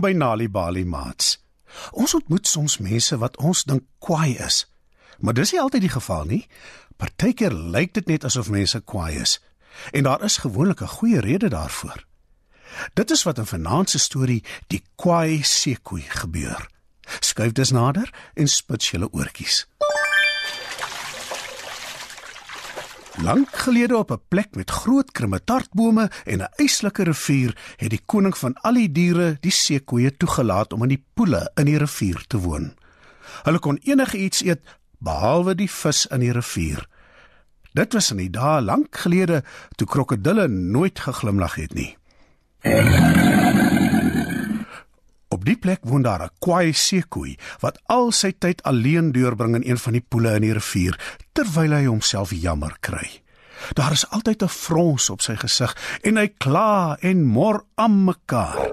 By Nali Bali Mats. Ons ontmoet soms mense wat ons dink kwaai is. Maar dis nie altyd die geval nie. Partykeer lyk dit net asof mense kwaai is. En daar is gewoonlik 'n goeie rede daarvoor. Dit is wat in vanaand se storie die kwaai seekoei gebeur. Skuif dus nader en spits julle oortjies. Lank gelede op 'n plek met groot krummetartbome en 'n yslike rivier, het die koning van al die diere die seekoeie toegelaat om in die poele in die rivier te woon. Hulle kon enige iets eet behalwe die vis in die rivier. Dit was in die dae lank gelede toe krokodille nooit geglimlag het nie. Op die plek woon daar 'n kwaai seekoei wat al sy tyd alleen deurbring in een van die poele in die rivier terwyl hy homself jammer kry. Daar is altyd 'n frons op sy gesig en hy kla en mor aan mekaar.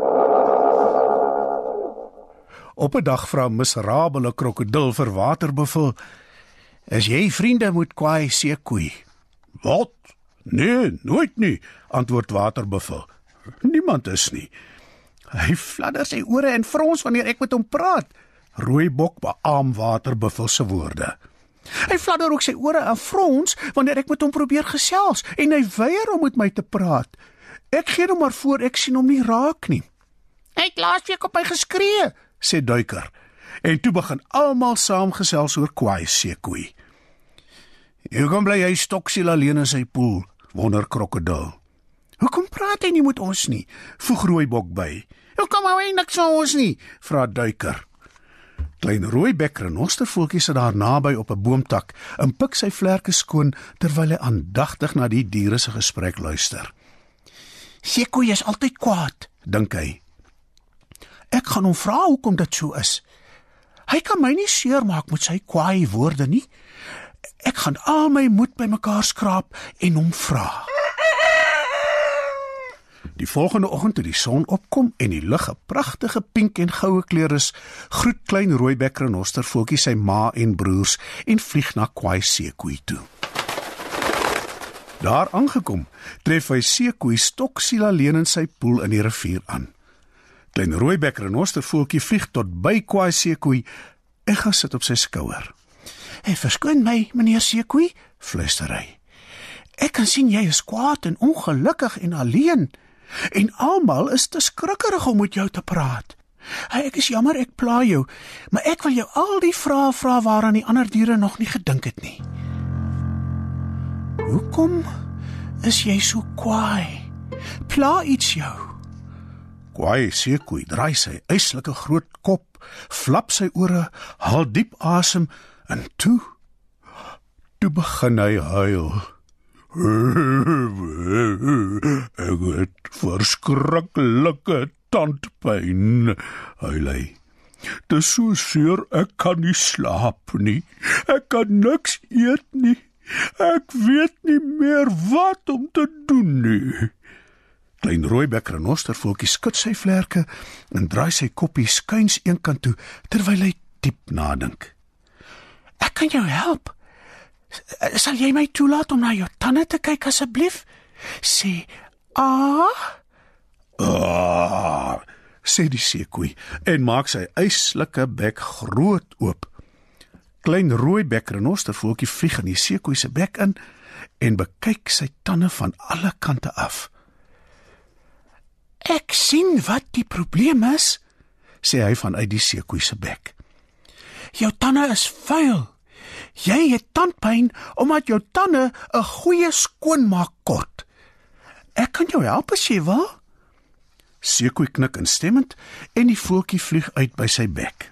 Op 'n dag vra 'n miserabele krokodil vir waterbuffel: "Is jy vriende met kwaai seekoei?" "Wat? Nee, nooit nie," antwoord waterbuffel. "Niemand is nie." Hy fladder sy ore en frons wanneer ek met hom praat. Rooibok beam waterbuffel se woorde. Hy fladder ook sy ore en frons wanneer ek met hom probeer gesels en hy weier om met my te praat. Ek gee hom maar voor ek sien hom nie raak nie. Hy het laasweek op my geskree, sê duiker. En toe begin almal saamgesels oor kwaai seekoei. "Hoekom bly hy stoksiel alleen in sy poel?" wonder krokodil. "Hoekom praat hy nie met ons nie?" voeg rooibok by. "Hoekom hou hy niks van ons nie?" vra duiker. Klein rooibek renostervoeltjie sit daar naby op 'n boomtak en pik sy vlerke skoon terwyl hy aandagtig na die diere se gesprek luister. "Sekoe is altyd kwaad," dink hy. "Ek gaan hom vra hoekom dit so is. Hy kan my nie seermaak met sy kwaai woorde nie. Ek gaan al my moed bymekaar skraap en hom vra." Die volgende oggend toe die son opkom en die lug 'n pragtige pink en goue kleur is, groet klein rooibek renoster voeltjie sy ma en broers en vlieg na Kwai Seekoei toe. Daar aangekom, tref hy Seekoei stoksiel alleen in sy poel in die rivier aan. Klein rooibek renoster voeltjie vlieg tot by Kwai Seekoei en gaan sit op sy skouer. "Hey, verskoon my, meneer Seekoei," fluister hy. "Ek kan sien jy is kwaad en ongelukkig en alleen." En almal is te skrikkerig om met jou te praat. Hey, ek is jammer ek pla jou, maar ek wil jou al die vrae vra waaraan die ander diere nog nie gedink het nie. Hoekom is jy so kwaai? Pla iets jou. Kwaai seekoei draai sy yslike groot kop, flap sy ore, haal diep asem en toe toe begin hy huil. Ek het verskriklike tandpyn. Hy lê. Dit is so seer ek kan nie slaap nie. Ek kan niks eet nie. Ek weet nie meer wat om te doen nie. Klein rooibek renoster voeltjie skud sy vlerke en draai sy koppie skuins eenkant toe terwyl hy diep nadink. Ek kan jou help. Sal jy my toelaat om na jou tande te kyk asseblief? Sê a. Ah, sê die seekoei en maak sy yslike bek groot oop. Klein rooi bekrenostervoeltjie vlieg in die seekoei se bek in en bekyk sy tande van alle kante af. Ek sien wat die probleem is, sê hy vanuit die seekoei se bek. Jou tande is vuil. Jy het tandpyn omdat jou tande 'n goeie skoonmaak kort. Ek kan jou help as jy wil. Sekoe knik instemmend en die voeltjie vlieg uit by sy bek.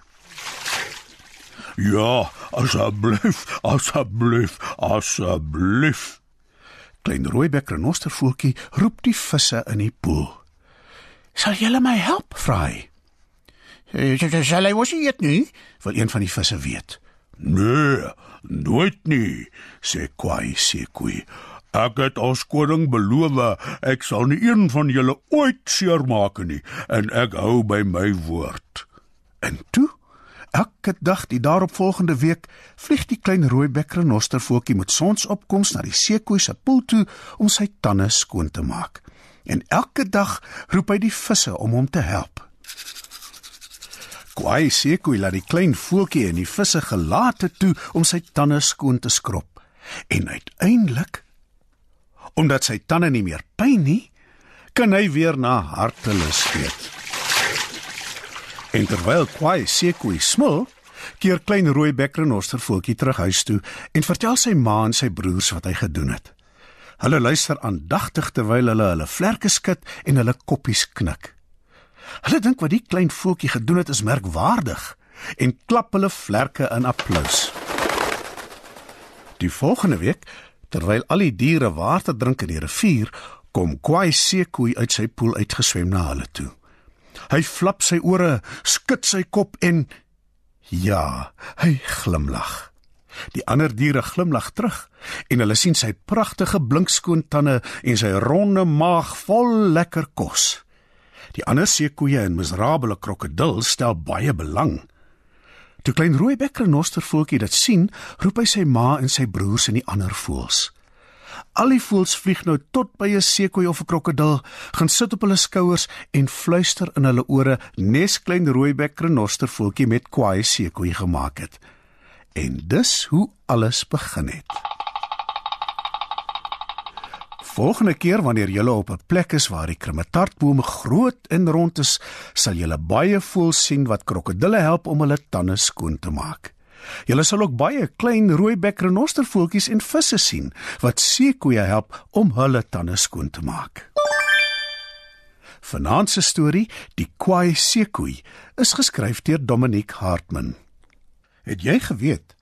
Ja, asseblief, asseblief, asseblief. Klein rooibek renostervoeltjie roep die visse in die poel. Sal julle my help, vra hy. Sal hy mos eet nie? Wil een van die visse weet. Nee, nooit nie, sê Kwai Sekui. Ek het ons koning beloof ek sal nie een van julle ooit seermaak nie en ek hou by my woord. En toe, elke dag die daaropvolgende week, vlieg die klein rooibek renostervoeltjie met sonsopkoms na die seekoei se poel toe om sy tande skoon te maak. En elke dag roep hy die visse om hom te help. Kwai Sekoi laat die klein voeltjie en die visse gelate toe om sy tande skoon te skrob. En uiteindelik omdat sy tande nie meer pyn nie, kan hy weer na hartelus eet. En terwyl Kwai Sekoi smil, keer klein rooi bekrenoster voeltjie terug huis toe en vertel sy ma en sy broers wat hy gedoen het. Hulle luister aandagtig terwyl hulle hulle vlerke skud en hulle koppies knik. Hulle dink wat die klein voeltjie gedoen het is merkwaardig en klap hulle vlerke in applous. Die volgende week, terwyl al die diere water drink in die rivier, kom Kwai Sekoi uit sy poel uitgeswem na hulle toe. Hy flap sy ore, skud sy kop en ja, hy glimlag. Die ander diere glimlag terug en hulle sien sy pragtige blinkskoon tande en sy ronde maag vol lekker kos. Die ander seekoeie en miserabele krokodil stel baie belang. Toe klein rooibek renoster voeltjie dit sien, roep hy sy ma en sy broers en die ander voëls. Al die voëls vlieg nou tot by 'n seekoei of 'n krokodil, gaan sit op hulle skouers en fluister in hulle ore nes klein rooibek renoster voeltjie met kwaai seekoei gemaak het. En dis hoe alles begin het. Volgende keer wanneer jy op 'n plek is waar die krummetartbome groot en rond is, sal jy baie voëls sien wat krokodille help om hulle tande skoon te maak. Jy sal ook baie klein rooibek renostervoeltjies en visse sien wat seekoeie help om hulle tande skoon te maak. Vanaand se storie, Die Kwaai Seekoei, is geskryf deur Dominic Hartman. Het jy geweet